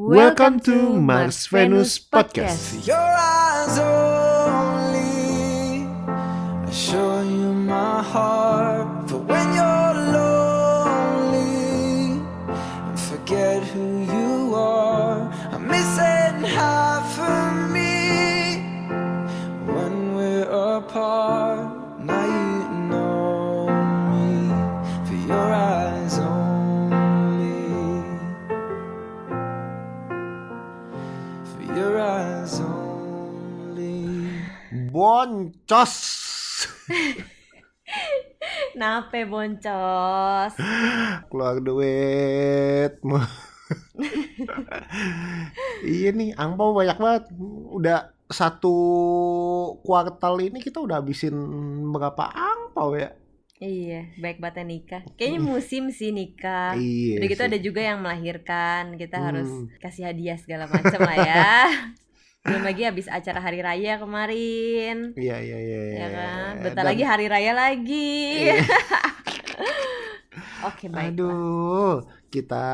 Welcome to Mars Venus Podcast. Your eyes only. I show you my heart Boncos. Nape boncos? Keluar duit. iya nih, angpau banyak banget. Udah satu kuartal ini kita udah habisin berapa angpau ya? Iya, baik banget nikah. Kayaknya musim sih nikah. Iya Udah gitu sih. ada juga yang melahirkan. Kita harus Hmm. kasih hadiah segala macam lah ya. Belum lagi habis acara hari raya kemarin. Iya iya iya. Ya iya. kan? Bentar Dan- lagi hari raya lagi. Iya. Oke, baik. Aduh, kita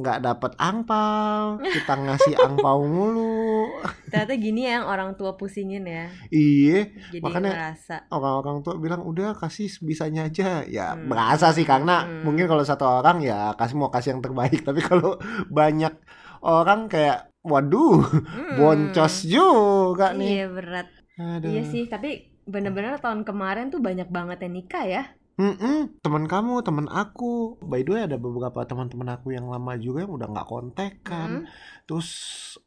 nggak dapat angpau, kita ngasih angpau mulu. Ternyata gini ya yang orang tua pusingin ya. Iya, Jadi Makanya- ngerasa. orang-orang tua bilang udah kasih bisanya aja. Ya Hmm. berasa sih karena Hmm. mungkin kalau satu orang ya kasih mau kasih yang terbaik. Tapi kalau banyak orang kayak waduh, Hmm. boncos juga nih. Iya berat. Aduh. Iya sih, tapi bener-bener tahun kemarin tuh banyak banget yang nikah ya. Mm-mm, teman kamu, teman aku. By the way ada beberapa teman-teman aku yang lama juga yang udah nggak kontak kan. Mm. Terus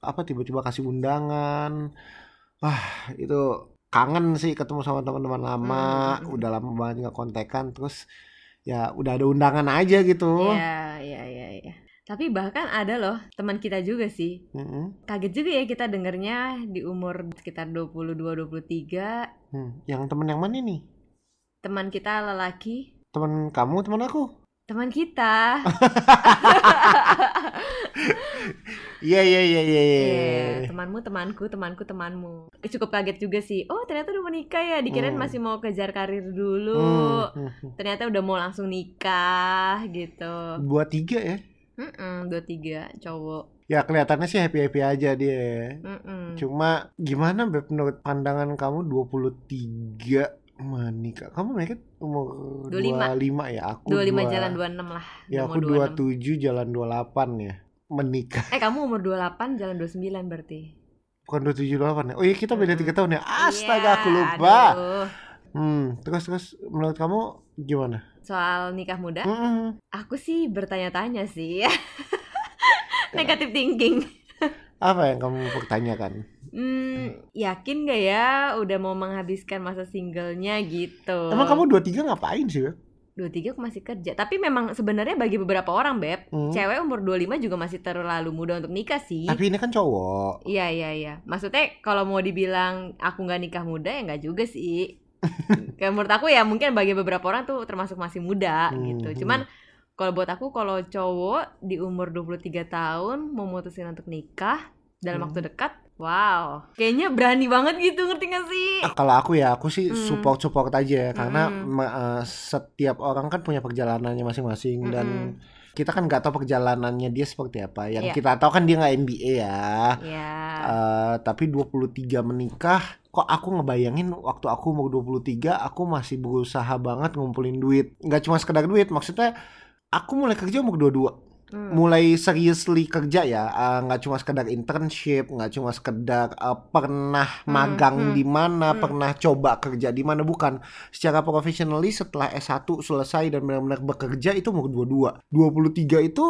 apa tiba-tiba kasih undangan. Wah, itu kangen sih ketemu sama teman-teman lama. Hmm. Udah lama banget nggak kontekan. Terus ya udah ada undangan aja gitu. Iya, iya, iya, iya. Tapi bahkan ada loh teman kita juga sih. Mm-mm. Kaget juga ya kita dengernya di umur sekitar 22-23. Hmm, Yang temen yang mana nih? Teman kita lelaki, Temen kamu, temen aku? teman kita. Iya iya iya iya. iya. Iya, temanmu, temanku, temanku, temanmu. Cukup kaget juga sih. Oh, ternyata udah menikah ya. Dikirain Hmm. masih mau kejar karir dulu. Hmm, hmm, hmm. Ternyata udah mau langsung nikah gitu. Dua tiga ya? Mm-mm, dua tiga cowok. Ya kelihatannya sih happy happy aja dia. Mm-mm. Cuma gimana Beb menurut pandangan kamu 23 menikah? Kamu menikah umur 25. 25 ya? Aku 25 dua- jalan 26 lah. Ya aku mau 26. 27 jalan 28 ya. Menikah. Eh kamu umur 28 jalan 29 berarti. Bukan 27 28 ya. Oh iya kita beda. 3 tahun ya. Astaga Iya, aku lupa. aduh. Hmm, terus terus menurut kamu gimana? Soal nikah muda, Mm-mm. aku sih bertanya-tanya sih. Negatif thinking. Apa yang kamu pertanyakan? Hmm, yakin gak ya udah mau menghabiskan masa singlenya gitu. Emang kamu 23 ngapain sih, Beb? 23 aku masih kerja. Tapi memang sebenarnya bagi beberapa orang, Beb, Hmm. cewek umur 25 juga masih terlalu muda untuk nikah sih. Tapi ini kan cowok. Iya iya iya. Maksudnya kalau mau dibilang aku nggak nikah muda ya nggak juga sih. Kayak menurut aku ya mungkin bagi beberapa orang tuh termasuk masih muda Hmm, gitu. hmm. Cuman kalau buat aku kalau cowok di umur 23 tahun mau mutusin untuk nikah dalam Hmm. waktu dekat, wow. Kayaknya berani banget gitu ngerti gak sih? Ah, Kalau aku ya, aku sih Hmm. support-support aja ya karena ma- eh, setiap orang kan punya perjalanannya masing-masing dan Mm-mm. Kita kan nggak tahu perjalanannya dia seperti apa. Yang Iya. kita tahu kan dia nggak NBA ya. Ya. Eh, tapi 23 menikah, kok aku ngebayangin waktu aku umur 23 aku masih berusaha banget ngumpulin duit. Nggak cuma sekedar duit, maksudnya aku mulai kerja umur 22 Hmm. mulai seriously kerja ya eh, nggak cuma sekedar internship nggak cuma sekedar eh, pernah Hmm, magang hmm, di mana hmm. pernah coba kerja di mana bukan. Secara professionally setelah S1 selesai dan benar-benar bekerja itu umur 22 23 itu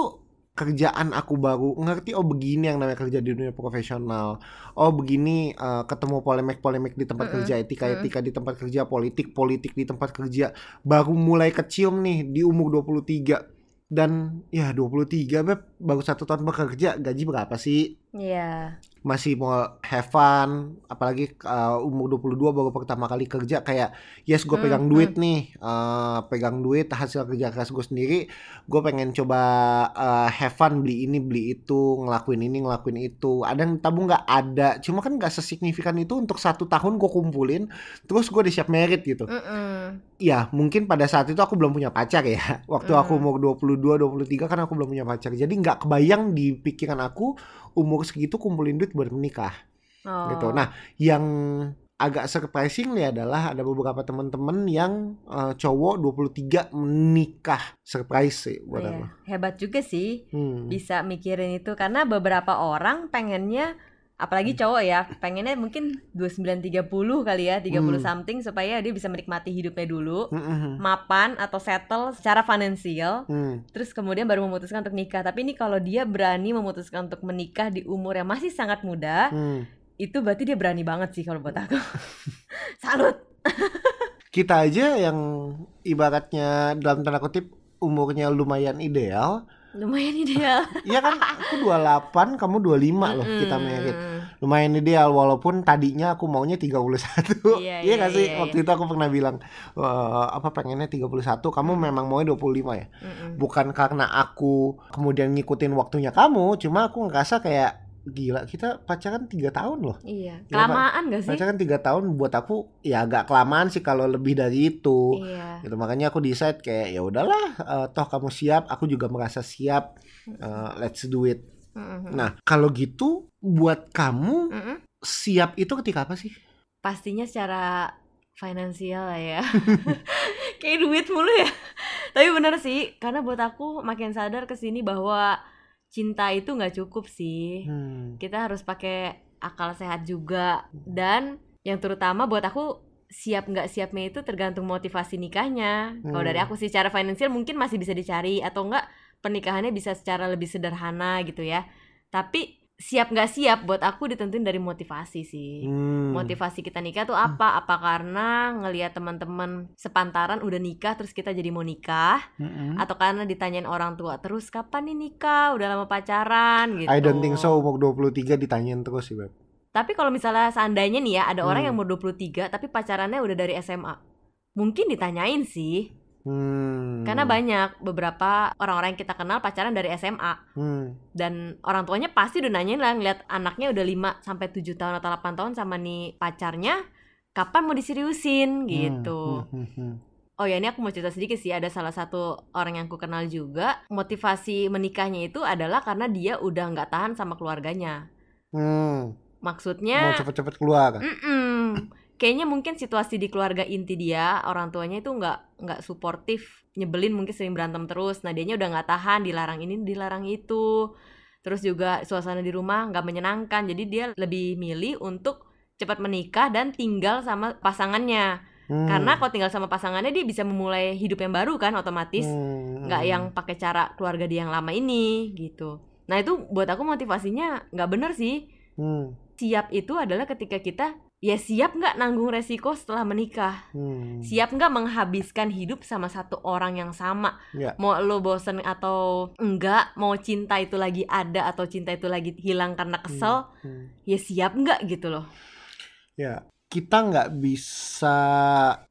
kerjaan aku baru. Ngerti oh begini yang namanya kerja di dunia profesional. Oh begini eh, ketemu polemik-polemik di tempat Mm-mm. kerja etika-etika di tempat kerja politik-politik di tempat kerja. Baru mulai kecium nih di umur 23 dan ya 23 beb baru satu tahun bekerja gaji berapa sih Iya. Masih mau have fun apalagi uh, umur 22 baru pertama kali kerja kayak yes gue Hmm, pegang duit nih uh, pegang duit hasil kerja keras gue sendiri gue pengen coba uh, have fun beli ini beli itu ngelakuin ini ngelakuin itu. Ada yang tabung nggak? Ada. Cuma kan nggak sesignifikan itu untuk satu tahun gue kumpulin terus gue udah siap merit gitu. Mm-mm. ya mungkin pada saat itu aku belum punya pacar ya. Waktu Hmm. aku umur 22 23 kan aku belum punya pacar. Jadi nggak kebayang di pikiran aku umur segitu kumpulin duit buat menikah Oh. gitu. Nah, yang agak surprising nih adalah ada beberapa teman-teman yang eh, cowok 23 menikah. Surprise sih buat Iya. aku. Hebat juga sih Hmm. bisa mikirin itu karena beberapa orang pengennya. Apalagi cowok ya pengennya mungkin 29 30 kali ya 30 Hmm. something supaya dia bisa menikmati hidupnya dulu Mm-mm. mapan atau settle secara finansial Hmm. terus kemudian baru memutuskan untuk nikah tapi ini kalau dia berani memutuskan untuk menikah di umur yang masih sangat muda Hmm. itu berarti dia berani banget sih kalau buat aku salut Kita aja yang ibaratnya dalam tanda kutip umurnya lumayan ideal. Lumayan ideal Iya kan aku 28, kamu 25 loh kita Mm-mm. merit. Lumayan ideal walaupun tadinya aku maunya 31. Iya, Iya iya, gak sih? iya, Waktu itu aku pernah bilang "Eh, apa pengennya 31, kamu memang maunya 25 ya? Mm-mm. bukan karena aku kemudian ngikutin waktunya kamu cuma aku ngerasa kayak gila kita pacaran tiga tahun loh. Iya. Kelamaan gak sih? Pacaran tiga tahun buat aku ya agak kelamaan sih kalau lebih dari itu. Iya. Gitu makanya aku decide kayak ya udahlah eh, toh kamu siap aku juga merasa siap eh, let's do it. Mm-mm. nah kalau gitu buat kamu Mm-mm. siap itu ketika apa sih? Pastinya secara finansial lah ya. Kayak duit mulu ya. Tapi bener sih karena buat aku makin sadar ke sini bahwa cinta itu nggak cukup sih. Hmm. kita harus pakai akal sehat juga. Dan yang terutama buat aku siap nggak siapnya itu tergantung motivasi nikahnya. Kalau Hmm. dari aku sih secara finansial mungkin masih bisa dicari atau enggak pernikahannya bisa secara lebih sederhana gitu ya. Tapi siap nggak siap buat aku ditentuin dari motivasi sih Hmm. motivasi kita nikah tuh apa? Apa karena ngelihat teman-teman sepantaran udah nikah terus kita jadi mau nikah Mm-mm. atau karena ditanyain orang tua terus kapan nih nikah? Udah lama pacaran gitu. I don't think so umur 23 ditanyain terus sih Beb Tapi kalau misalnya seandainya nih ya ada orang Hmm. yang umur 23 tapi pacarannya udah dari SMA. Mungkin ditanyain sih. Hmm. Karena banyak beberapa orang-orang yang kita kenal pacaran dari SMA Hmm. dan orang tuanya pasti udah nanyain lah ngeliat anaknya udah 5 sampai 7 tahun atau 8 tahun sama nih pacarnya kapan mau diseriusin gitu. Hmm, hmm, hmm, Oh ya ini aku mau cerita sedikit sih ada salah satu orang yang aku kenal juga motivasi menikahnya itu adalah karena dia udah nggak tahan sama keluarganya. Hmm. Mau Maksudnya, cepet-cepet keluar. mm-mm. Kayaknya mungkin situasi di keluarga inti dia orang tuanya itu nggak nggak suportif, nyebelin mungkin sering berantem terus. Nah dianya udah nggak tahan, dilarang ini, dilarang itu. Terus juga suasana di rumah nggak menyenangkan, jadi dia lebih milih untuk cepat menikah dan tinggal sama pasangannya. Hmm. Karena kalau tinggal sama pasangannya dia bisa memulai hidup yang baru kan otomatis Hmm, nggak hmm. yang pakai cara keluarga dia yang lama ini gitu. Nah itu buat aku motivasinya nggak bener sih. Hmm, Siap itu adalah ketika kita ya siap nggak nanggung resiko setelah menikah. hmm. Siap nggak menghabiskan hidup sama satu orang yang sama. Ya. Mau lo bosen atau enggak, mau cinta itu lagi ada atau cinta itu lagi hilang karena kesel, Hmm. ya siap nggak gitu loh. Ya, kita nggak bisa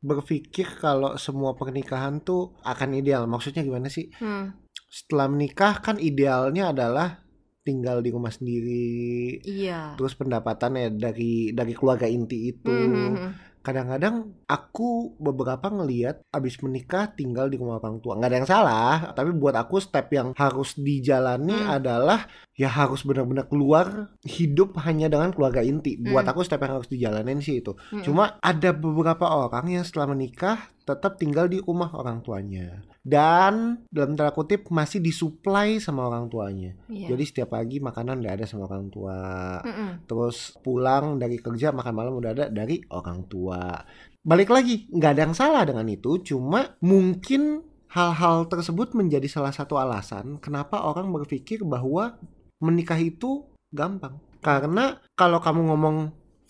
berpikir kalau semua pernikahan tuh akan ideal. Maksudnya gimana sih? Hmm, Setelah menikah kan idealnya adalah tinggal di rumah sendiri. iya. Terus pendapatannya dari dari keluarga inti itu. Hmm, hmm, hmm. Kadang-kadang aku beberapa ngeliat abis menikah tinggal di rumah orang tua. Nggak ada yang salah, tapi buat aku step yang harus dijalani Hmm. adalah ya harus benar-benar keluar hidup hanya dengan keluarga inti. Buat Hmm. aku step yang harus dijalanin sih itu. Hmm. Cuma ada beberapa orang yang setelah menikah tetap tinggal di rumah orang tuanya. Dan dalam tanda kutip masih disuplai sama orang tuanya. Iya. Jadi setiap pagi makanan udah ada sama orang tua. Mm-mm. Terus pulang dari kerja makan malam udah ada dari orang tua. Balik lagi, nggak ada yang salah dengan itu. Cuma mungkin hal-hal tersebut menjadi salah satu alasan kenapa orang berpikir bahwa menikah itu gampang. Karena kalau kamu ngomong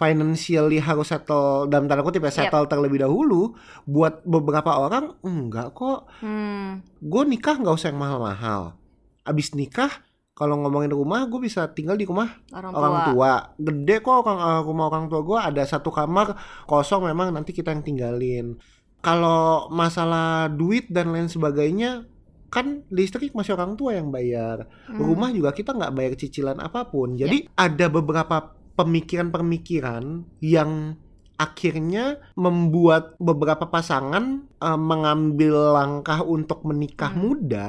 financially harus settle dalam tanda kutip ya Yep. settle terlebih dahulu buat beberapa orang enggak kok Hmm. gue nikah nggak usah yang mahal-mahal abis nikah kalau ngomongin rumah gue bisa tinggal di rumah orang, orang tua. tua gede kok orang eh, rumah orang tua gue ada satu kamar kosong memang nanti kita yang tinggalin kalau masalah duit dan lain sebagainya kan listrik masih orang tua yang bayar Hmm. rumah juga kita nggak bayar cicilan apa pun jadi ada beberapa pemikiran-pemikiran yang akhirnya membuat beberapa pasangan eh, mengambil langkah untuk menikah Hmm. muda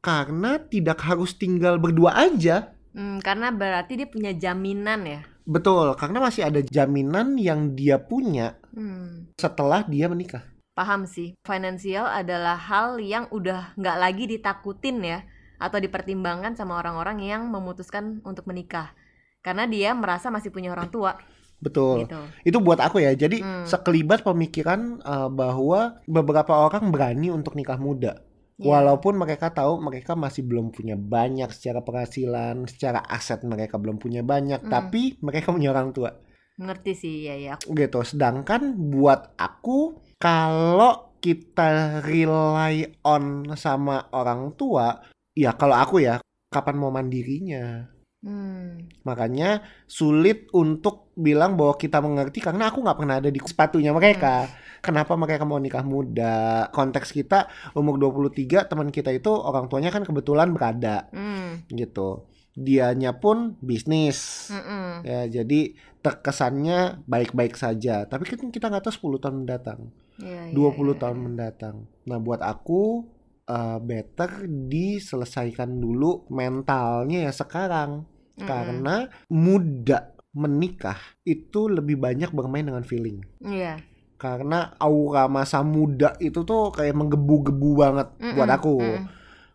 karena tidak harus tinggal berdua aja Hmm, karena berarti dia punya jaminan ya. Betul, karena masih ada jaminan yang dia punya Hmm. setelah dia menikah. Paham sih, finansial adalah hal yang udah nggak lagi ditakutin ya atau dipertimbangkan sama orang-orang yang memutuskan untuk menikah karena dia merasa masih punya orang tua Betul. gitu. Itu buat aku ya. Jadi Hmm. sekelibat pemikiran eh, bahwa beberapa orang berani untuk nikah muda. Iya. Walaupun mereka tahu mereka masih belum punya banyak secara penghasilan, secara aset mereka belum punya banyak, Hmm. tapi mereka punya orang tua. Ngerti sih ya ya. Gitu. Sedangkan buat aku kalau kita rely on sama orang tua, ya kalau aku ya kapan mau mandirinya? Hmm. Makanya sulit untuk bilang bahwa kita mengerti karena aku nggak pernah ada di sepatunya mereka. Kenapa mereka mau nikah muda? Konteks kita umur 23, teman kita itu orang tuanya kan kebetulan berada Hmm. gitu. Dianya pun bisnis. Mm-mm. Ya, jadi terkesannya baik-baik saja. Tapi kan kita nggak tahu 10 tahun mendatang, iya, 20 iya, tahun iya. mendatang. Nah, buat aku eh, better diselesaikan dulu mentalnya ya sekarang Mm-mm. karena muda menikah itu lebih banyak bermain dengan feeling Iya. karena aura masa muda itu tuh kayak menggebu-gebu banget buat Mm-mm, aku mm-mm,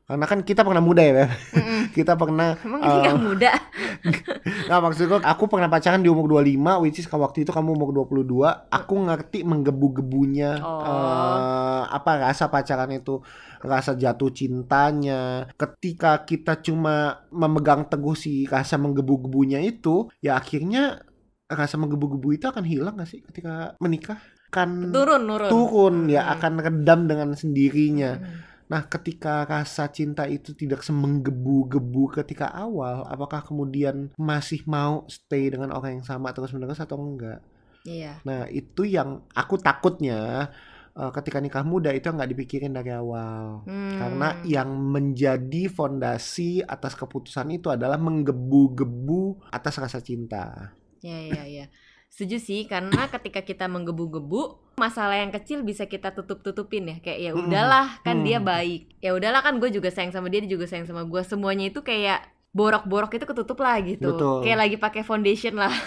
karena kan kita pernah muda ya Beb. mm-mm. kita pernah Emang nggak muda? Nah maksudku aku pernah pacaran di umur 25 which is waktu itu kamu umur 22 aku ngerti menggebu-gebunya Oh. eh, apa rasa pacaran itu rasa jatuh cintanya ketika kita cuma memegang teguh si rasa menggebu-gebunya itu ya akhirnya rasa menggebu-gebu itu akan hilang gak sih ketika menikah kan Turun, turun. turun ya Hmm. akan redam dengan sendirinya Hmm. Nah, ketika rasa cinta itu tidak semenggebu-gebu ketika awal, apakah kemudian masih mau stay dengan orang yang sama terus-menerus atau enggak? Iya. Nah, itu yang aku takutnya eh, ketika nikah muda itu nggak dipikirin dari awal. Hmm. Karena yang menjadi fondasi atas keputusan itu adalah menggebu-gebu atas rasa cinta. Ya ya ya. Setuju sih karena ketika kita menggebu-gebu masalah yang kecil bisa kita tutup-tutupin ya kayak ya Hmm, udahlah kan dia hmm. baik. Ya udahlah kan gue juga sayang sama dia dia juga sayang sama gue. Semuanya itu kayak borok-borok itu ketutup lah gitu. Betul. Kayak lagi pakai foundation lah.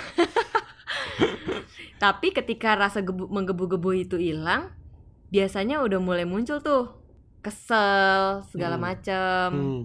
Tapi ketika rasa gebu- menggebu-gebu itu hilang, biasanya udah mulai muncul tuh kesel segala Hmm. macem Hmm.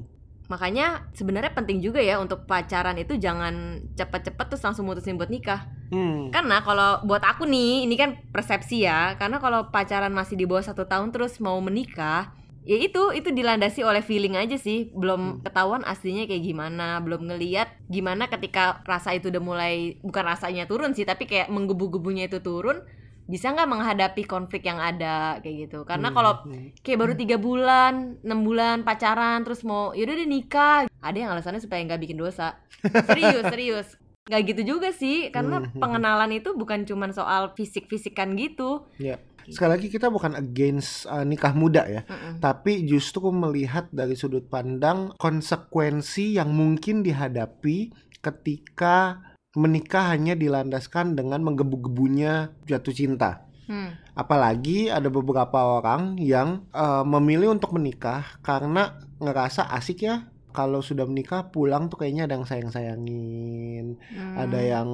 Makanya sebenarnya penting juga ya untuk pacaran itu jangan cepet-cepet terus langsung mutusin buat nikah. Hmm. Karena kalau buat aku nih, ini kan persepsi ya. Karena kalau pacaran masih di bawah satu tahun terus mau menikah, ya itu itu dilandasi oleh feeling aja sih. Belum ketahuan aslinya kayak gimana, belum ngeliat gimana ketika rasa itu udah mulai bukan rasanya turun sih, tapi kayak menggebu-gebunya itu turun. Bisa nggak menghadapi konflik yang ada kayak gitu? Karena Hmm. kalau Hmm. kayak baru tiga bulan, enam bulan pacaran, terus mau yaudah deh nikah. Ada yang alasannya supaya nggak bikin dosa. Serius, serius. Nggak gitu juga sih, karena Hmm. pengenalan itu bukan cuman soal fisik-fisikan gitu. Ya. Sekali lagi kita bukan against uh, nikah muda ya. Mm-mm. tapi justru melihat dari sudut pandang konsekuensi yang mungkin dihadapi ketika menikah hanya dilandaskan dengan menggebu-gebunya jatuh cinta. Hmm. Apalagi ada beberapa orang yang eh, memilih untuk menikah karena ngerasa asik ya kalau sudah menikah pulang tuh kayaknya ada yang sayang-sayangin, Hmm. ada yang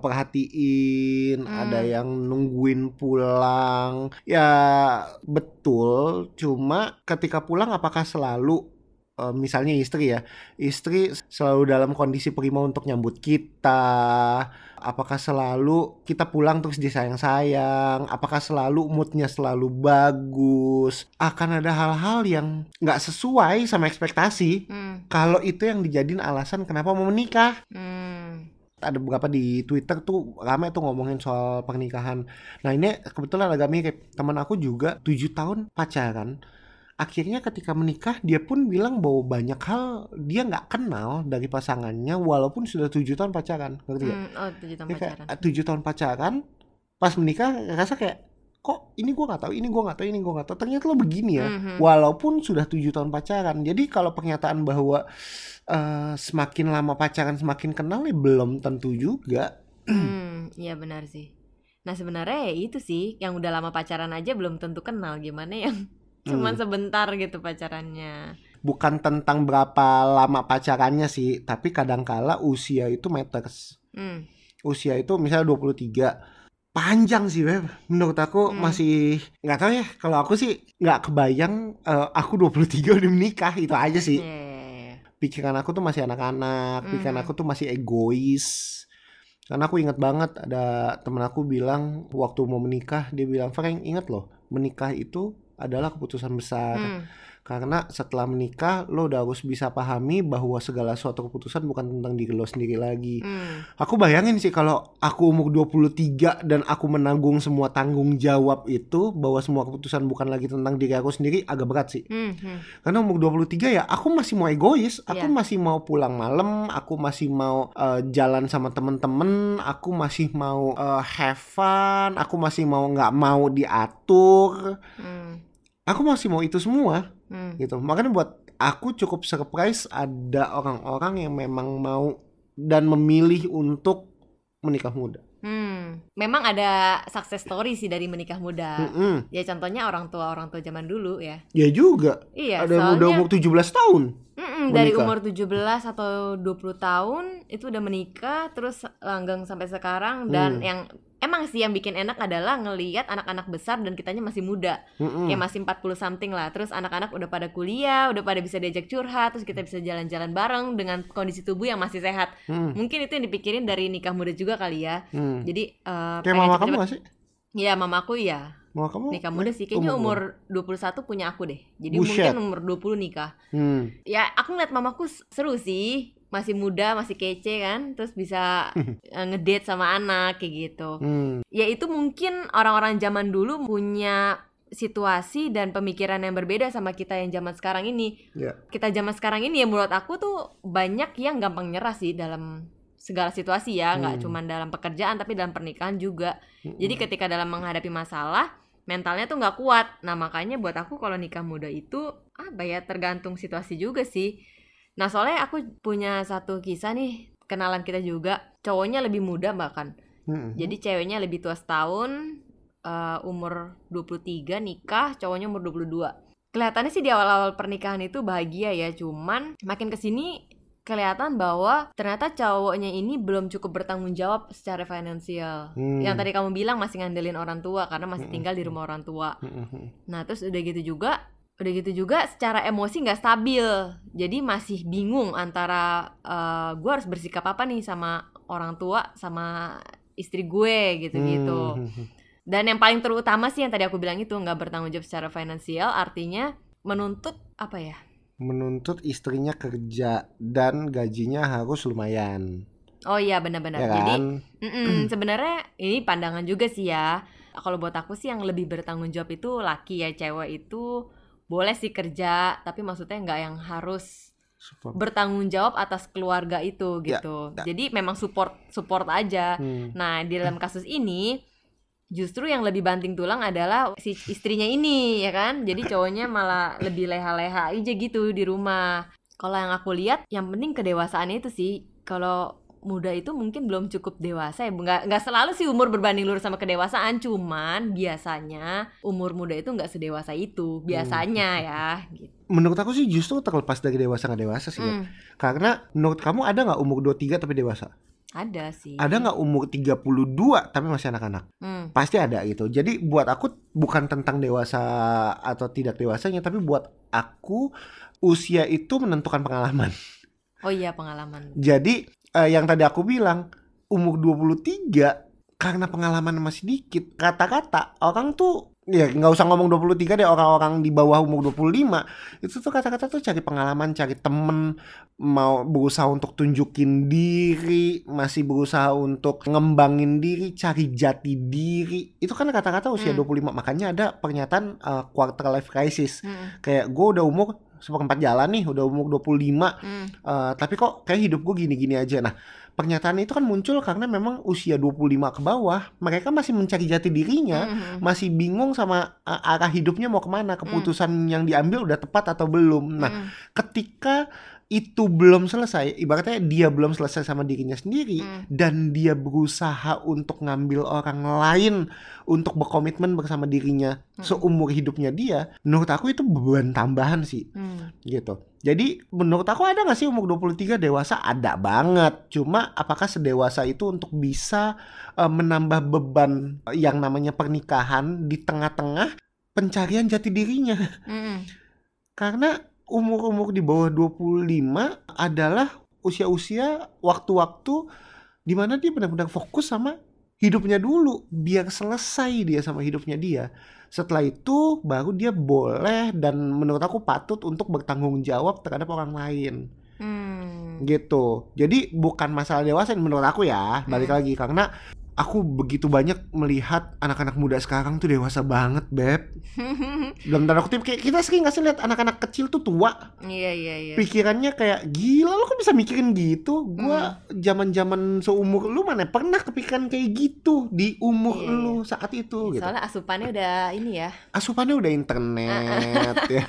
perhatiin, Hmm. ada yang nungguin pulang. Ya betul, cuma ketika pulang apakah selalu eh, misalnya istri ya, istri selalu dalam kondisi prima untuk nyambut kita. Apakah selalu kita pulang terus disayang-sayang? Apakah selalu moodnya selalu bagus? Akan ada hal-hal yang nggak sesuai sama ekspektasi. Hmm. Kalau itu yang dijadiin alasan kenapa mau menikah Hmm. ada beberapa di Twitter tuh rame tuh ngomongin soal pernikahan. Nah ini kebetulan agak mirip teman aku juga tujuh tahun pacaran akhirnya ketika menikah dia pun bilang bahwa banyak hal dia nggak kenal dari pasangannya walaupun sudah tujuh tahun pacaran ngerti nggak? Hmm, oh tujuh tahun kayak pacaran. "Ah, tujuh tahun pacaran pas menikah rasa kayak kok ini gua nggak tahu ini gua nggak tahu ini gua nggak tahu ternyata lo begini ya Mhm. walaupun sudah tujuh tahun pacaran jadi kalau pernyataan bahwa eh, semakin lama pacaran semakin kenal ya belum tentu juga Hmm, iya benar sih. Nah sebenarnya ya itu sih, yang udah lama pacaran aja belum tentu kenal gimana yang cuman Hmm. sebentar gitu pacarannya. bukan tentang berapa lama pacarannya sih tapi kadangkala usia itu matters Hmm. usia itu misalnya 23 panjang sih Beb menurut aku Hmm. masih nggak tahu ya kalau aku sih nggak kebayang eh, aku 23 udah menikah itu aja sih Iya, iya, iya. pikiran aku tuh masih anak-anak pikiran Mhm. aku tuh masih egois karena aku ingat banget ada temen aku bilang waktu mau menikah dia bilang Frank ingat loh menikah itu adalah keputusan besar Hmm. karena setelah menikah lo udah harus bisa pahami bahwa segala suatu keputusan bukan tentang diri lo sendiri lagi Hmm. Aku bayangin sih kalau aku umur 23 dan aku menanggung semua tanggung jawab itu bahwa semua keputusan bukan lagi tentang diri aku sendiri agak berat sih. Hmm, hmm. Karena umur 23 ya aku masih mau egois, aku Iya. masih mau pulang malam, aku masih mau eh, jalan sama temen-temen, aku masih mau eh, have fun, aku masih mau nggak mau diatur. Hmm. Aku masih mau itu semua Hmm. gitu. Makanya buat aku cukup surprise ada orang-orang yang memang mau dan memilih untuk menikah muda. Hmm. Memang ada success story sih dari menikah muda. Mm-mm. Ya contohnya orang tua orang tua zaman dulu ya. Ya juga. Iya, ada yang udah soalnya umur 17 tahun. Mm-mm, dari umur 17 atau 20 tahun itu udah menikah terus langgeng sampai sekarang dan Hmm. yang emang sih yang bikin enak adalah ngelihat anak-anak besar dan kitanya masih muda. Mm-mm. Kayak masih 40 something lah. Terus anak-anak udah pada kuliah, udah pada bisa diajak curhat, terus kita bisa jalan-jalan bareng dengan kondisi tubuh yang masih sehat. Mm. Mungkin itu yang dipikirin dari nikah muda juga kali ya. Mm. Jadi eh, Kayak mama kamu gak sih? Iya, mamaku iya. Mama kamu? Nikah muda sih kayaknya umur umur 21 punya aku deh. Jadi Buset. mungkin umur 20 nikah. Hmm. Ya, aku ngeliat mamaku seru sih. Masih muda, masih kece kan. Terus bisa eh, ngedate sama anak kayak gitu. Hmm. Ya itu mungkin orang-orang zaman dulu punya situasi dan pemikiran yang berbeda sama kita yang zaman sekarang ini. Ya. Kita zaman sekarang ini ya menurut aku tuh banyak yang gampang nyerah sih dalam segala situasi ya, nggak Hmm. cuma dalam pekerjaan tapi dalam pernikahan juga. Mm-mm. Jadi ketika dalam menghadapi masalah mentalnya tuh nggak kuat. Nah makanya buat aku kalau nikah muda itu apa ya tergantung situasi juga sih. Nah soalnya aku punya satu kisah nih kenalan kita juga cowoknya lebih muda bahkan. Mm-mm. Jadi ceweknya lebih tua setahun, eh, umur 23 nikah, cowoknya umur 22. Kelihatannya sih di awal-awal pernikahan itu bahagia ya, cuman makin ke sini kelihatan bahwa ternyata cowoknya ini belum cukup bertanggung jawab secara finansial. Hmm. Yang tadi kamu bilang masih ngandelin orang tua karena masih Mm-mm. tinggal di rumah orang tua. Mm-mm. Nah terus udah gitu juga udah gitu juga secara emosi nggak stabil jadi masih bingung antara gue harus bersikap apa nih sama orang tua sama istri gue gitu gitu Hmm. dan yang paling terutama sih yang tadi aku bilang itu nggak bertanggung jawab secara finansial artinya menuntut apa ya Menuntut istrinya kerja dan gajinya harus lumayan. oh iya benar-benar Ya jadi kan? mm-mm, sebenarnya ini pandangan juga sih ya kalau buat aku sih yang lebih bertanggung jawab itu laki ya cewek itu boleh sih kerja tapi maksudnya nggak yang harus Super. bertanggung jawab atas keluarga itu Ya, gitu. ya. Jadi memang support support aja. Hmm. Nah, di dalam kasus ini justru yang lebih banting tulang adalah si istrinya ini ya kan. Jadi cowoknya malah lebih leha-leha aja gitu di rumah. Kalau yang aku lihat yang penting kedewasaannya itu sih. Kalau muda itu mungkin belum cukup dewasa ya nggak nggak selalu sih umur berbanding lurus sama kedewasaan cuman biasanya umur muda itu nggak sedewasa itu biasanya ya gitu. Menurut aku sih justru terlepas dari dewasa nggak dewasa sih. Hmm, Karena menurut kamu ada nggak umur 23 tapi dewasa? Ada sih Ada nggak umur 32 tapi masih anak-anak? Hmm. Pasti ada gitu. Jadi buat aku bukan tentang dewasa atau tidak dewasanya, tapi buat aku usia itu menentukan pengalaman. Oh iya pengalaman. Jadi eh, yang tadi aku bilang umur 23 karena pengalaman masih dikit, kata-kata orang tuh ya nggak usah ngomong 23 deh orang-orang di bawah umur 25 itu tuh kata-kata tuh cari pengalaman cari temen mau berusaha untuk tunjukin diri masih berusaha untuk ngembangin diri cari jati diri. Itu kan kata-kata usia Hmm. 25 makanya ada pernyataan uh, quarter life crisis. Mm, kayak gue udah umur seperempat jalan nih udah umur 25 mm, Uh, tapi kok kayak hidup gue gini-gini aja. Nah, pernyataan itu kan muncul karena memang usia 25 ke bawah, mereka masih mencari jati dirinya, mm, masih bingung sama uh, arah hidupnya mau ke mana, keputusan yang diambil udah tepat atau belum. Nah, mm, ketika itu belum selesai, ibaratnya dia belum selesai sama dirinya sendiri Mm. dan dia berusaha untuk ngambil orang lain untuk berkomitmen bersama dirinya Mm. seumur hidupnya dia, menurut aku itu beban tambahan sih mm. gitu. Jadi menurut aku ada gak sih umur 23 dewasa? Ada banget. Cuma apakah sedewasa itu untuk bisa eh, menambah beban yang namanya pernikahan di tengah-tengah pencarian jati dirinya? Mm, Karena umur-umur di bawah 25 adalah usia-usia waktu-waktu di mana dia benar-benar fokus sama hidupnya dulu biar selesai dia sama hidupnya dia setelah itu baru dia boleh dan menurut aku patut untuk bertanggung jawab terhadap orang lain mm. gitu jadi bukan masalah dewasa menurut aku ya balik Hmm. lagi karena aku begitu banyak melihat anak-anak muda sekarang tuh dewasa banget beb dalam tanda kutip kayak kita sering nggak sih lihat anak-anak kecil tuh tua Iya iya iya. pikirannya kayak gila lo kok bisa mikirin gitu gua Hmm. zaman-zaman seumur lu mana pernah kepikiran kayak gitu di umur Iya, lu saat itu gitu Soalnya asupannya udah ini ya, asupannya udah internet ya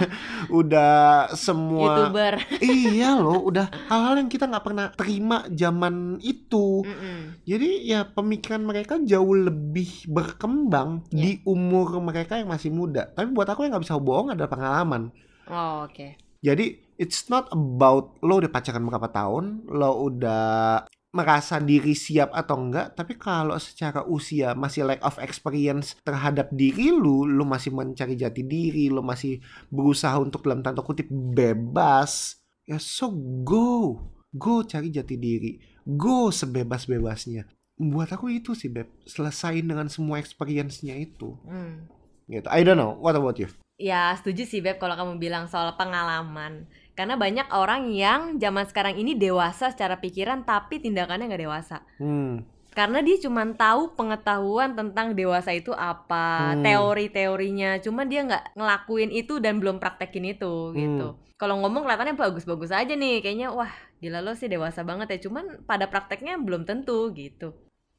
udah semua youtuber. iya loh udah hal-hal yang kita nggak pernah terima zaman itu Mm-mm. jadi ya pemikiran mereka jauh lebih berkembang Iya. di umur mereka yang masih muda tapi buat aku yang nggak bisa bohong adalah pengalaman Oh oke. Jadi it's not about lo udah pacaran berapa tahun, lo udah merasa diri siap atau enggak, tapi kalau secara usia masih lack of experience terhadap diri lu, lu masih mencari jati diri, lo masih berusaha untuk dalam tanda kutip bebas, ya so go, go cari jati diri, go sebebas-bebasnya. Buat aku itu sih beb, selesain dengan semua experience-nya itu. Hmm. Gitu. I don't know. What about you? Ya setuju sih Beb kalau kamu bilang soal pengalaman Karena banyak orang yang zaman sekarang ini dewasa secara pikiran tapi tindakannya nggak dewasa Hmm. Karena dia cuma tahu pengetahuan tentang dewasa itu apa Hmm. Teori-teorinya Cuma dia nggak ngelakuin itu dan belum praktekin itu gitu Kalau ngomong kelihatannya bagus-bagus aja nih Kayaknya wah gila lo sih dewasa banget ya Cuman pada prakteknya belum tentu gitu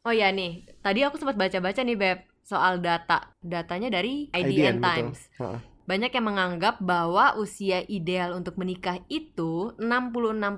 Oh ya nih, tadi aku sempat baca-baca nih Beb soal data. Datanya dari IDN, betul. Times. Banyak yang menganggap bahwa usia ideal untuk menikah itu 66%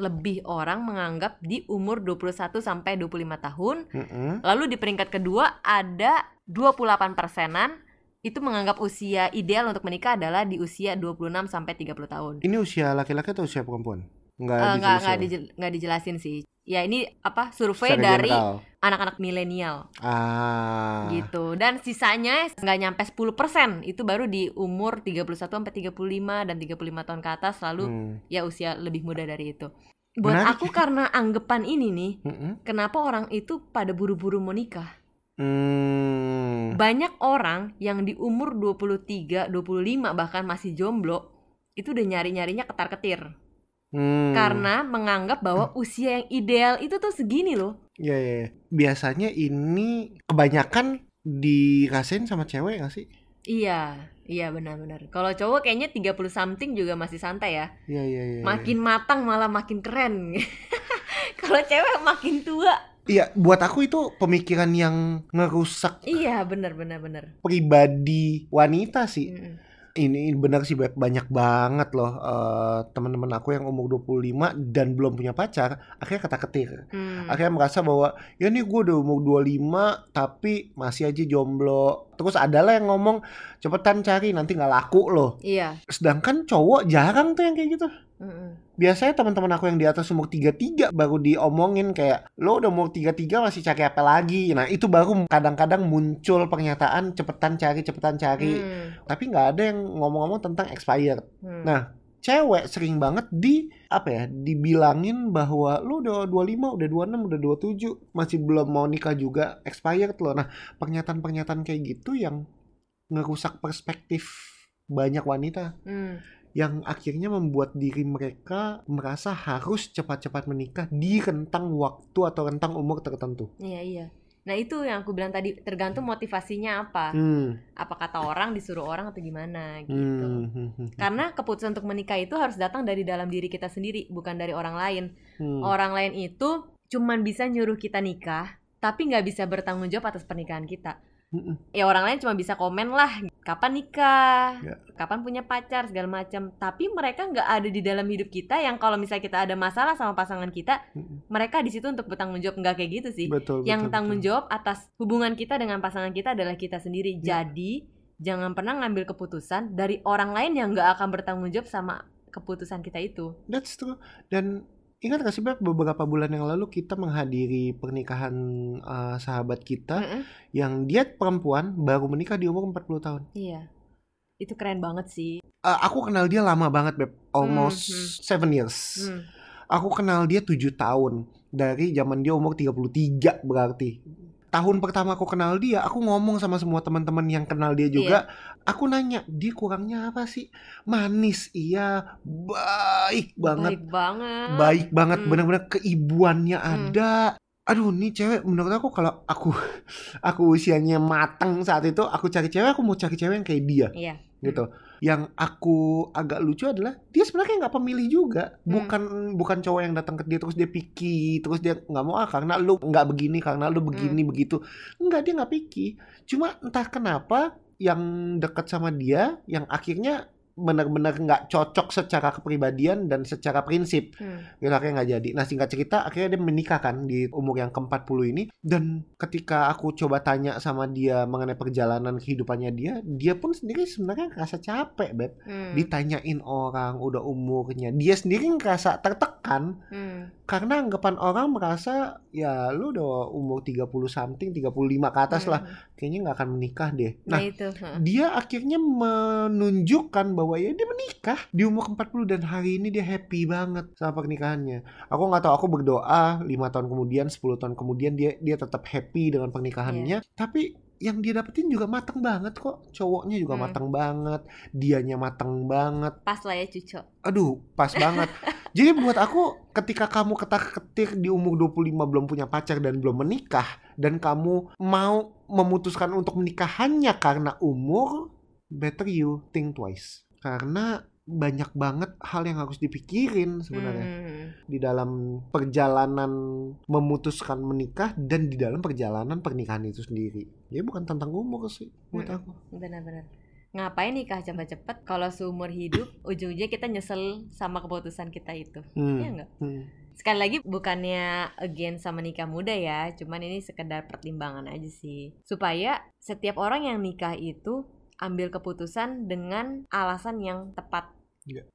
lebih orang menganggap di umur 21 sampai 25 tahun. Mm-mm. Lalu di peringkat kedua ada 28 persenan itu menganggap usia ideal untuk menikah adalah di usia 26 sampai 30 tahun. Ini usia laki-laki atau usia perempuan? Enggak Eh, nggak nggak dijelasin. dijel- nggak dijelasin sih. Ya ini apa survei Secara dari general. Anak-anak milenial ah gitu. Dan sisanya nggak nyampe 10% itu baru di umur 31 sampai 35 dan 35 tahun ke atas lalu Hmm. ya usia lebih muda dari itu. Buat Menarik aku karena anggapan ini nih, Mm-mm. kenapa orang itu pada buru-buru mau nikah? Hmm. Banyak orang yang di umur 23, 25 bahkan masih jomblo itu udah nyari-nyarinya ketar-ketir Hmm. karena menganggap bahwa usia yang ideal itu tuh segini loh. Ya, ya, ya. Biasanya ini kebanyakan dirasain sama cewek gak sih? Iya, iya benar-benar. Kalau cowok kayaknya 30 something juga masih santai ya. Iya, iya, iya. Makin matang malah makin keren. Kalau cewek makin tua. Iya, buat aku itu pemikiran yang ngerusak Iya, benar benar benar. pribadi wanita sih. Mm-mm. Ini benar sih banyak banget loh eh, teman-teman aku yang umur 25 dan belum punya pacar, akhirnya kata ketir. Hmm. akhirnya merasa bahwa ya nih gue udah umur 25 tapi masih aja jomblo terus adalah yang ngomong cepetan cari nanti nggak laku loh Iya. sedangkan cowok jarang tuh yang kayak gitu Biasanya teman-teman aku yang di atas umur 33 baru diomongin kayak lo udah umur 33 masih cari apa lagi nah itu baru kadang-kadang muncul pernyataan cepetan cari cepetan cari Hmm. tapi nggak ada yang ngomong-ngomong tentang expired Hmm. Nah, cewek sering banget di apa ya dibilangin bahwa lu udah 25, udah 26, udah 27 masih belum mau nikah juga expired loh. Nah, pernyataan-pernyataan kayak gitu yang ngerusak perspektif banyak wanita Hmm. Yang akhirnya membuat diri mereka merasa harus cepat-cepat menikah di rentang waktu atau rentang umur tertentu. Iya iya. Nah itu yang aku bilang tadi tergantung motivasinya apa. Hmm, Apa kata orang disuruh orang atau gimana gitu. hmm, hmm, hmm, Karena keputusan untuk menikah itu harus datang dari dalam diri kita sendiri, bukan dari orang lain. hmm. Orang lain itu cuman bisa nyuruh kita nikah, tapi nggak bisa bertanggung jawab atas pernikahan kita. Mm-mm. Ya orang lain cuma bisa komen lah, kapan nikah, Ya. kapan punya pacar segala macam. Tapi mereka nggak ada di dalam hidup kita yang kalau misalnya kita ada masalah sama pasangan kita, Mm-mm. mereka di situ untuk bertanggung jawab nggak kayak gitu sih. Betul, yang betul, tanggung betul. jawab atas hubungan kita dengan pasangan kita adalah kita sendiri. Ya. Jadi jangan pernah ngambil keputusan dari orang lain yang nggak akan bertanggung jawab sama keputusan kita itu. That's true. Dan ingat gak sih Beb, beberapa bulan yang lalu kita menghadiri pernikahan uh, sahabat kita Mm-mm. yang dia perempuan baru menikah di umur 40 tahun. Iya, itu keren banget sih. Uh, aku kenal dia lama banget Beb, almost Hmm, seven years. Hmm. Aku kenal dia 7 tahun dari zaman dia umur 33 berarti. Tahun pertama aku kenal dia, aku ngomong sama semua teman-teman yang kenal dia juga. Aku nanya, dia kurangnya apa sih? Manis, iya. Baik banget. Baik banget. baik banget Hmm. bener-bener keibuannya Hmm. ada aduh nih cewek menurut aku kalau aku aku usianya mateng saat itu aku cari cewek aku mau cari cewek yang kayak dia Iya. gitu yang aku agak lucu adalah dia sebenarnya nggak pemilih juga Hmm. bukan bukan cowok yang datang ke dia terus dia picky terus dia nggak mau ah karena lu nggak begini karena lu begini Hmm. begitu nggak dia nggak picky cuma entah kenapa yang dekat sama dia yang akhirnya benar-benar nggak cocok secara kepribadian dan secara prinsip Hmm. gitu akhirnya nggak jadi. Nah singkat cerita akhirnya dia menikah kan di umur yang ke-40 ini dan ketika aku coba tanya sama dia mengenai perjalanan kehidupannya dia, dia pun sendiri sebenarnya ngerasa capek, Beb. Hmm. Ditanyain orang udah umurnya, dia sendiri ngerasa tertekan Hmm. karena anggapan orang merasa ya lu udah umur 30 something, 35 ke atas lah, Hmm. kayaknya nggak akan menikah deh. Nah, Nah, itu. dia akhirnya menunjukkan bahwa ya dia menikah di umur 40 dan hari ini dia happy banget sama pernikahannya. Aku nggak tahu aku berdoa lima tahun kemudian 10 tahun kemudian dia dia tetap happy dengan pernikahannya. Tapi yang dia dapetin juga matang banget kok. Cowoknya juga Hmm. matang banget, dianya matang banget. Pas lah ya cuco. Aduh, pas banget. Jadi buat aku ketika kamu ketak-ketik di umur 25 belum punya pacar dan belum menikah dan kamu mau memutuskan untuk menikah hanya karena umur, better you think twice. Karena banyak banget hal yang harus dipikirin sebenarnya Hmm. di dalam perjalanan memutuskan menikah dan di dalam perjalanan pernikahan itu sendiri. Ya bukan tentang umur sih buat Mm-mm. aku. Benar-benar. Ngapain nikah cepet-cepet kalau seumur hidup ujung-ujungnya kita nyesel sama keputusan kita itu. Hmm. Iya nggak? Hmm. Sekali lagi bukannya again sama nikah muda ya, cuman ini sekedar pertimbangan aja sih. Supaya setiap orang yang nikah itu ambil keputusan dengan alasan yang tepat.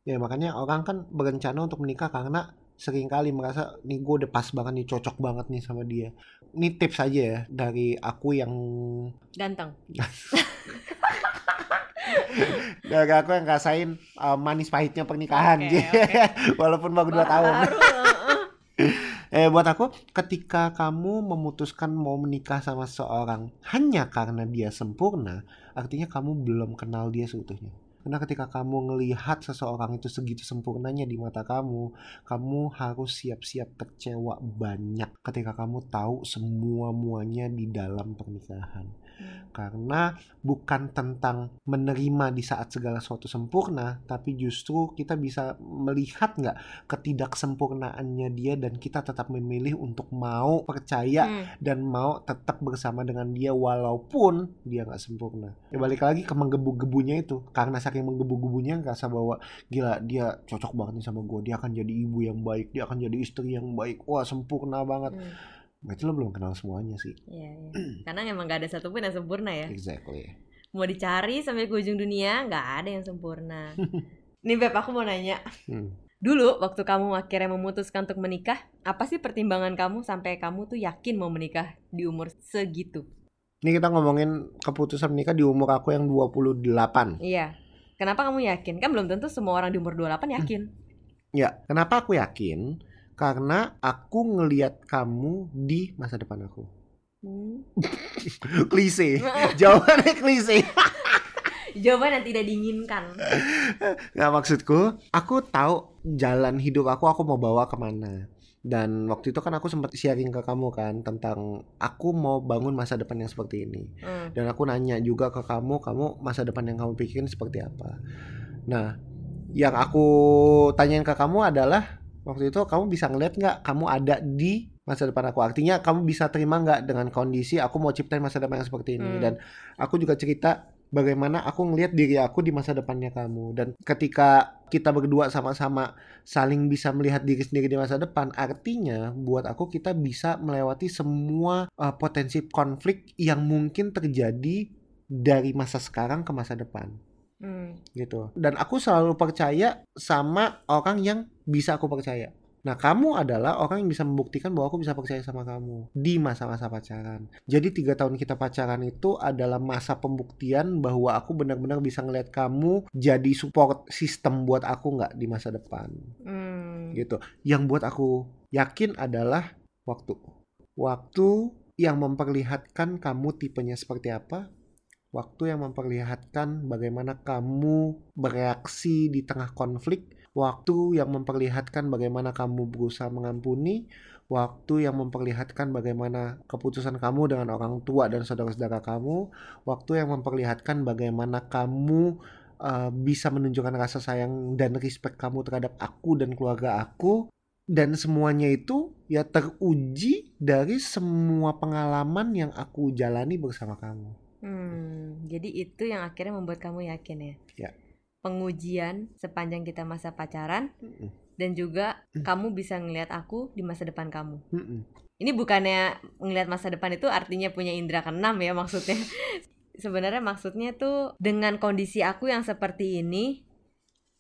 Ya makanya orang kan berencana untuk menikah karena sering kali merasa nih gue udah pas banget nih cocok banget nih sama dia. Ini tips aja ya dari aku yang Ganteng. dari aku yang ngerasain uh, manis pahitnya pernikahan. Oke, oke. Walaupun baru dua tahun. Eh buat aku ketika kamu memutuskan mau menikah sama seorang hanya karena dia sempurna, artinya kamu belum kenal dia seutuhnya. Karena ketika kamu ngelihat seseorang itu segitu sempurnanya di mata kamu, kamu harus siap-siap kecewa banyak ketika kamu tahu semua muanya di dalam pernikahan. Karena bukan tentang menerima di saat segala sesuatu sempurna, tapi justru kita bisa melihat nggak ketidaksempurnaannya dia dan kita tetap memilih untuk mau percaya Hmm. dan mau tetap bersama dengan dia walaupun dia nggak sempurna. Ya balik lagi ke menggebu-gebunya itu, karena saking menggebu-gebunya ngerasa bahwa gila dia cocok banget nih sama gue, dia akan jadi ibu yang baik, dia akan jadi istri yang baik, wah sempurna banget. Hmm. Berarti lo belum kenal semuanya sih. Iya, iya. Karena emang gak ada satupun yang sempurna ya. Exactly. Mau dicari sampai ke ujung dunia nggak ada yang sempurna. Nih Beb, aku mau nanya. Hmm. Dulu waktu kamu akhirnya memutuskan untuk menikah, apa sih pertimbangan kamu sampai kamu tuh yakin mau menikah di umur segitu? Ini kita ngomongin keputusan menikah di umur aku yang 28. Iya. Kenapa kamu yakin? Kan belum tentu semua orang di umur 28 yakin. Ya, kenapa aku yakin? Karena aku ngeliat kamu di masa depan aku. Hmm. klise. Jawabannya klise. Jawaban yang tidak diinginkan. Nggak maksudku, aku tahu jalan hidup aku aku mau bawa ke mana. Dan waktu itu kan aku sempat sharing ke kamu kan tentang aku mau bangun masa depan yang seperti ini. Hmm. Dan aku nanya juga ke kamu, kamu masa depan yang kamu pikirin seperti apa. Nah, yang aku tanyain ke kamu adalah waktu itu kamu bisa ngeliat nggak kamu ada di masa depan aku. Artinya kamu bisa terima nggak dengan kondisi aku mau ciptain masa depan yang seperti ini. Hmm. Dan aku juga cerita bagaimana aku ngelihat diri aku di masa depannya kamu. Dan ketika kita berdua sama-sama saling bisa melihat diri sendiri di masa depan, artinya buat aku kita bisa melewati semua uh, potensi konflik yang mungkin terjadi dari masa sekarang ke masa depan Hmm. gitu. Dan aku selalu percaya sama orang yang bisa aku percaya. Nah, kamu adalah orang yang bisa membuktikan bahwa aku bisa percaya sama kamu di masa-masa pacaran. Jadi tiga tahun kita pacaran itu adalah masa pembuktian bahwa aku benar-benar bisa ngeliat kamu jadi support sistem buat aku nggak di masa depan, Hmm. gitu. Yang buat aku yakin adalah waktu. Waktu yang memperlihatkan kamu tipenya seperti apa, waktu yang memperlihatkan bagaimana kamu bereaksi di tengah konflik, waktu yang memperlihatkan bagaimana kamu berusaha mengampuni, waktu yang memperlihatkan bagaimana keputusan kamu dengan orang tua dan saudara-saudara kamu, waktu yang memperlihatkan bagaimana kamu uh, bisa menunjukkan rasa sayang dan respect kamu terhadap aku dan keluarga aku. Dan semuanya itu ya teruji dari semua pengalaman yang aku jalani bersama kamu. Hmm, jadi itu yang akhirnya membuat kamu yakin ya? Ya. Pengujian sepanjang kita masa pacaran Mm-mm. dan juga Hmm. kamu bisa ngelihat aku di masa depan kamu. Mm-mm. Ini bukannya ngelihat masa depan itu artinya punya indera keenam ya maksudnya. Sebenarnya maksudnya tuh dengan kondisi aku yang seperti ini,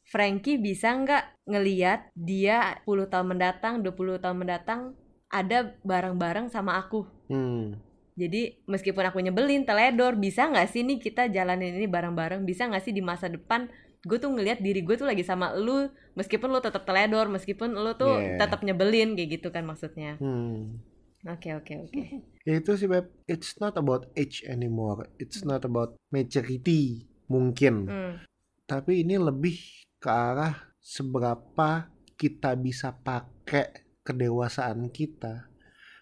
Frankie bisa nggak ngeliat dia 10 tahun mendatang, 20 tahun mendatang ada bareng-bareng sama aku. Hmm. Jadi meskipun aku nyebelin, teledor, bisa nggak sih nih kita jalanin ini bareng-bareng? Bisa nggak sih di masa depan gue tuh ngelihat diri gue tuh lagi sama lu, meskipun lu tetap teledor, meskipun lu tuh Yeah. tetap nyebelin kayak gitu kan maksudnya. Hmm. Oke oke oke. Ya itu sih Beb, it's not about age anymore. It's not about maturity mungkin. Hmm. Tapi ini lebih ke arah seberapa kita bisa pakai kedewasaan kita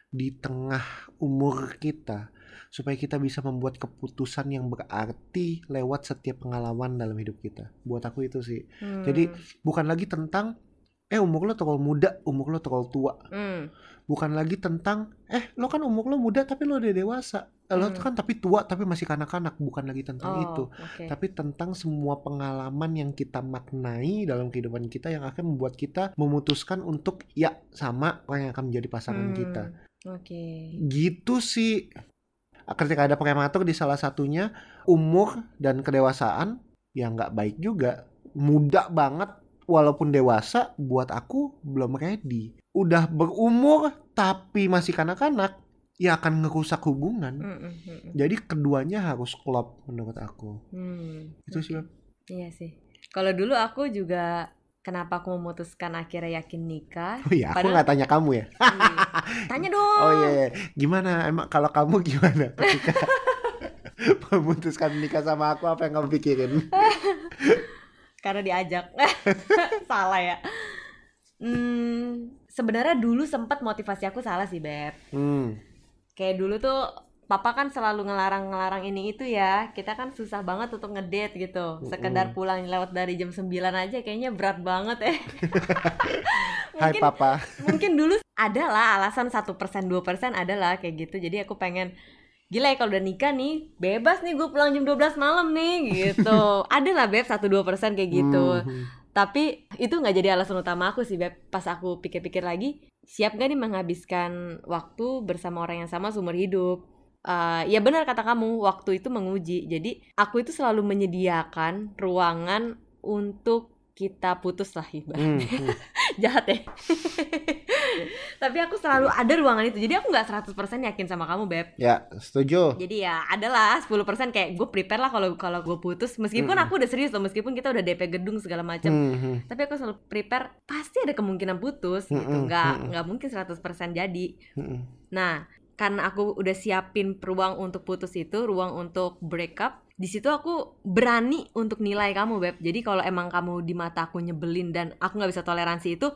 di tengah umur kita supaya kita bisa membuat keputusan yang berarti lewat setiap pengalaman dalam hidup kita. Buat aku itu sih. Hmm. Jadi bukan lagi tentang eh umur lo terlalu muda, umur lo terlalu tua. Hmm. bukan lagi tentang eh lo kan umur lo muda tapi lo udah dewasa Eh, lo Hmm. kan tapi tua tapi masih kanak-kanak bukan lagi tentang Oh, itu oke. tapi tentang semua pengalaman yang kita maknai dalam kehidupan kita yang akan membuat kita memutuskan untuk ya sama orang yang akan menjadi pasangan Hmm, kita Oke. gitu sih ketika ada prematur di salah satunya umur dan kedewasaan ya nggak baik juga muda banget walaupun dewasa buat aku belum ready udah berumur tapi masih kanak-kanak ya akan ngerusak hubungan Hmm, hmm, hmm, hmm. jadi keduanya harus klop menurut aku Hmm, itu sih Beb. Iya sih. Kalau dulu aku juga kenapa aku memutuskan akhirnya yakin nikah? oh iya aku Padahal- nggak tanya kamu ya Iya. Tanya dong. oh iya iya. gimana emang kalau kamu gimana ketika memutuskan nikah sama aku apa yang kamu pikirin Karena diajak. salah ya. Hmm, sebenarnya dulu sempat motivasi aku salah sih, Beb. hmm. Kayak dulu tuh papa kan selalu ngelarang-ngelarang ini itu ya. Kita kan susah banget untuk ngedate gitu. Sekedar pulang lewat dari jam 9 aja kayaknya berat banget eh. Hai mungkin papa mungkin dulu ada lah alasan satu persen dua persen ada lah kayak gitu jadi aku pengen gila ya kalau udah nikah nih bebas nih gue pulang jam 12 malam nih gitu ada lah beb satu dua persen kayak gitu Hmm. tapi itu nggak jadi alasan utama aku sih beb pas aku pikir-pikir lagi siap gak nih menghabiskan waktu bersama orang yang sama seumur hidup Eh, ya benar kata kamu waktu itu menguji jadi aku itu selalu menyediakan ruangan untuk kita putus lah ibaratnya Hmm, hmm. jahat ya tapi aku selalu ada ruangan itu jadi aku nggak 100% yakin sama kamu beb Ya, setuju. jadi ya adalah 10% kayak gue prepare lah kalau kalau gue putus meskipun Mm-mm. aku udah serius loh meskipun kita udah DP gedung segala macam Hmm, hmm. tapi aku selalu prepare pasti ada kemungkinan putus gitu Mm-mm, nggak mm-mm. nggak mungkin 100% jadi Hmm, nah karena aku udah siapin ruang untuk putus itu ruang untuk break up di situ aku berani untuk nilai kamu beb. Jadi kalau emang kamu di mata aku nyebelin dan aku nggak bisa toleransi itu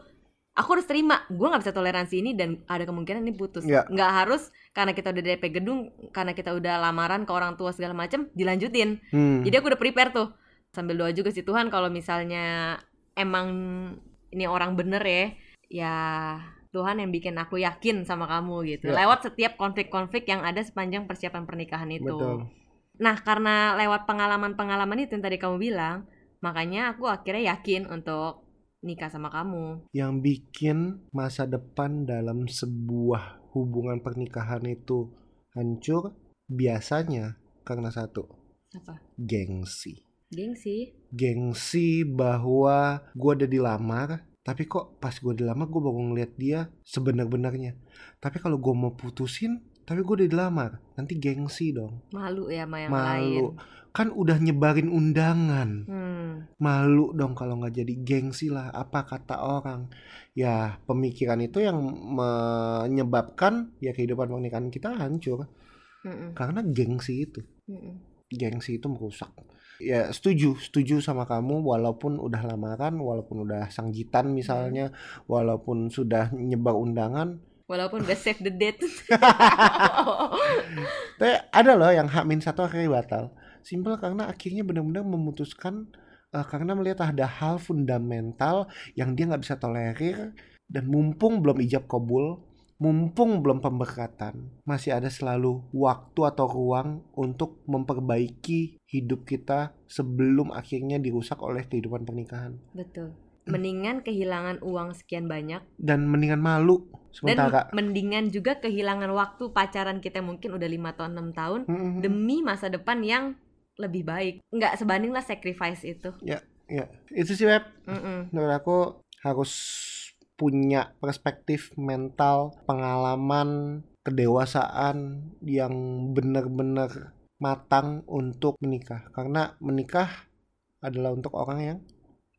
aku harus terima. Gue nggak bisa toleransi ini dan ada kemungkinan ini putus. Ya. nggak harus karena kita udah DP gedung karena kita udah lamaran ke orang tua segala macem dilanjutin. Hmm. jadi aku udah prepare tuh. Sambil doa juga sih Tuhan kalau misalnya emang ini orang bener ya ya Tuhan yang bikin aku yakin sama kamu gitu Ya. lewat setiap konflik-konflik yang ada sepanjang persiapan pernikahan itu Betul. Nah, karena lewat pengalaman-pengalaman itu yang tadi kamu bilang, makanya aku akhirnya yakin untuk nikah sama kamu. Yang bikin masa depan dalam sebuah hubungan pernikahan itu hancur biasanya karena satu, Apa? gengsi. Gengsi. Gengsi bahwa gue udah dilamar, tapi kok pas gue dilamar gue baru ngeliat dia sebenar-benarnya. Tapi kalau gue mau putusin, tapi gue udah dilamar, nanti gengsi dong. Malu ya sama yang lain. Malu. Kan udah nyebarin undangan. Hmm. malu dong kalau nggak jadi gengsi lah apa kata orang ya pemikiran itu yang menyebabkan ya kehidupan pernikahan kita hancur Mm-mm. karena gengsi itu Mm-mm. gengsi itu merusak ya setuju setuju sama kamu walaupun udah lamaran walaupun udah sangjitan misalnya walaupun sudah nyebar undangan Walaupun udah save the date. tapi ada loh yang hak min satu akhirnya batal simpel karena akhirnya benar-benar memutuskan eh, karena melihat ada hal fundamental yang dia nggak bisa tolerir dan mumpung belum ijab kabul mumpung belum pemberkatan masih ada selalu waktu atau ruang untuk memperbaiki hidup kita sebelum akhirnya dirusak oleh kehidupan pernikahan Betul. Mendingan kehilangan uang sekian banyak dan mendingan malu dan sementara mendingan juga kehilangan waktu pacaran kita mungkin udah lima tahun 6 tahun Mm-mm. demi masa depan yang lebih baik. Nggak sebanding lah sacrifice itu. ya itu sih web Mm-mm. menurut aku harus punya perspektif mental, pengalaman, kedewasaan yang benar-benar matang untuk menikah. Karena menikah adalah untuk orang yang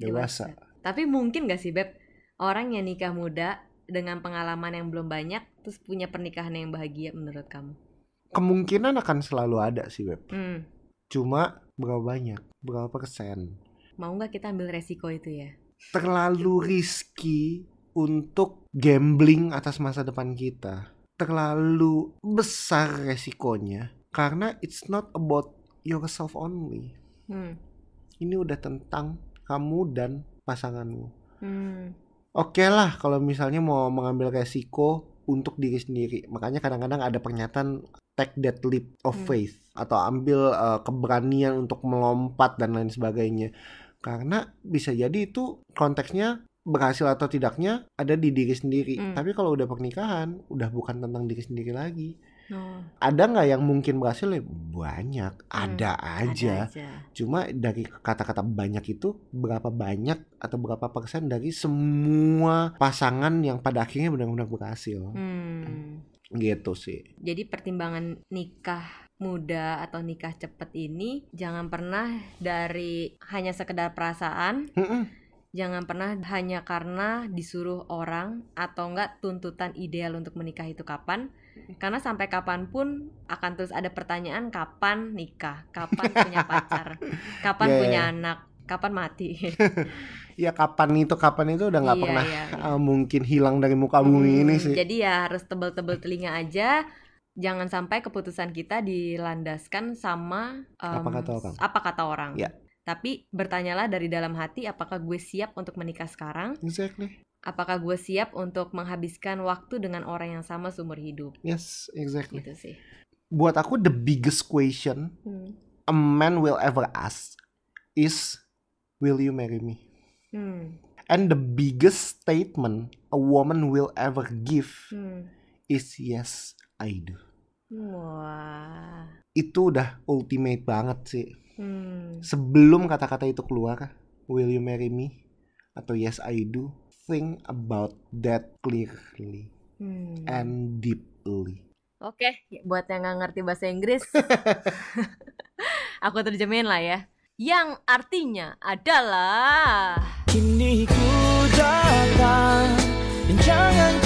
dewasa. Tapi mungkin gak sih Beb Orang yang nikah muda Dengan pengalaman yang belum banyak Terus punya pernikahan yang bahagia menurut kamu Kemungkinan akan selalu ada sih, Web. hmm. Cuma berapa banyak? Berapa persen? Mau gak kita ambil resiko itu ya Terlalu risky untuk gambling atas masa depan kita. Terlalu besar resikonya. Karena it's not about yourself only. hmm. ini udah tentang kamu dan pasanganmu. Hmm. Oke lah kalau misalnya mau mengambil resiko untuk diri sendiri. Makanya kadang-kadang ada pernyataan take that leap of Hmm. faith atau ambil uh, keberanian untuk melompat dan lain sebagainya. Karena bisa jadi itu konteksnya berhasil atau tidaknya ada di diri sendiri. Hmm. Tapi kalau udah pernikahan, udah bukan tentang diri sendiri lagi. Oh, Ada nggak yang mungkin berhasil? Ya, Banyak, ada ada aja. aja. Cuma dari kata-kata banyak itu berapa banyak atau berapa persen dari semua pasangan yang pada akhirnya benar-benar berhasil. Hmm. Gitu sih. Jadi pertimbangan nikah muda atau nikah cepet ini jangan pernah dari hanya sekedar perasaan, Mm-mm. Jangan pernah hanya karena disuruh orang atau enggak tuntutan ideal untuk menikah itu kapan. Karena sampai kapan pun akan terus ada pertanyaan kapan nikah, kapan punya pacar, kapan iya, punya iya. anak, kapan mati. Ya kapan itu kapan itu udah nggak Iya, pernah iya, iya. uh, mungkin hilang dari muka bumi Hmm, ini sih. Jadi ya harus tebel-tebel telinga aja. Jangan sampai keputusan kita dilandaskan sama em, Apa kata orang. apa kata orang. Ya. Tapi bertanyalah dari dalam hati apakah gue siap untuk menikah sekarang? Exactly. Apakah gue siap untuk menghabiskan waktu dengan orang yang sama seumur hidup? Yes, exactly. Gitu sih. Buat aku the biggest question Hmm. a man will ever ask is will you marry me? Hmm. And the biggest statement a woman will ever give Hmm. is yes, I do. Wah. Itu udah ultimate banget sih. Hmm. Sebelum kata-kata itu keluar, will you marry me? Atau yes, I do. Think about that clearly Hmm. and deeply. Oke, buat yang nggak ngerti bahasa Inggris, aku terjemahin lah ya. Yang artinya adalah Kini ku datang Dan jangan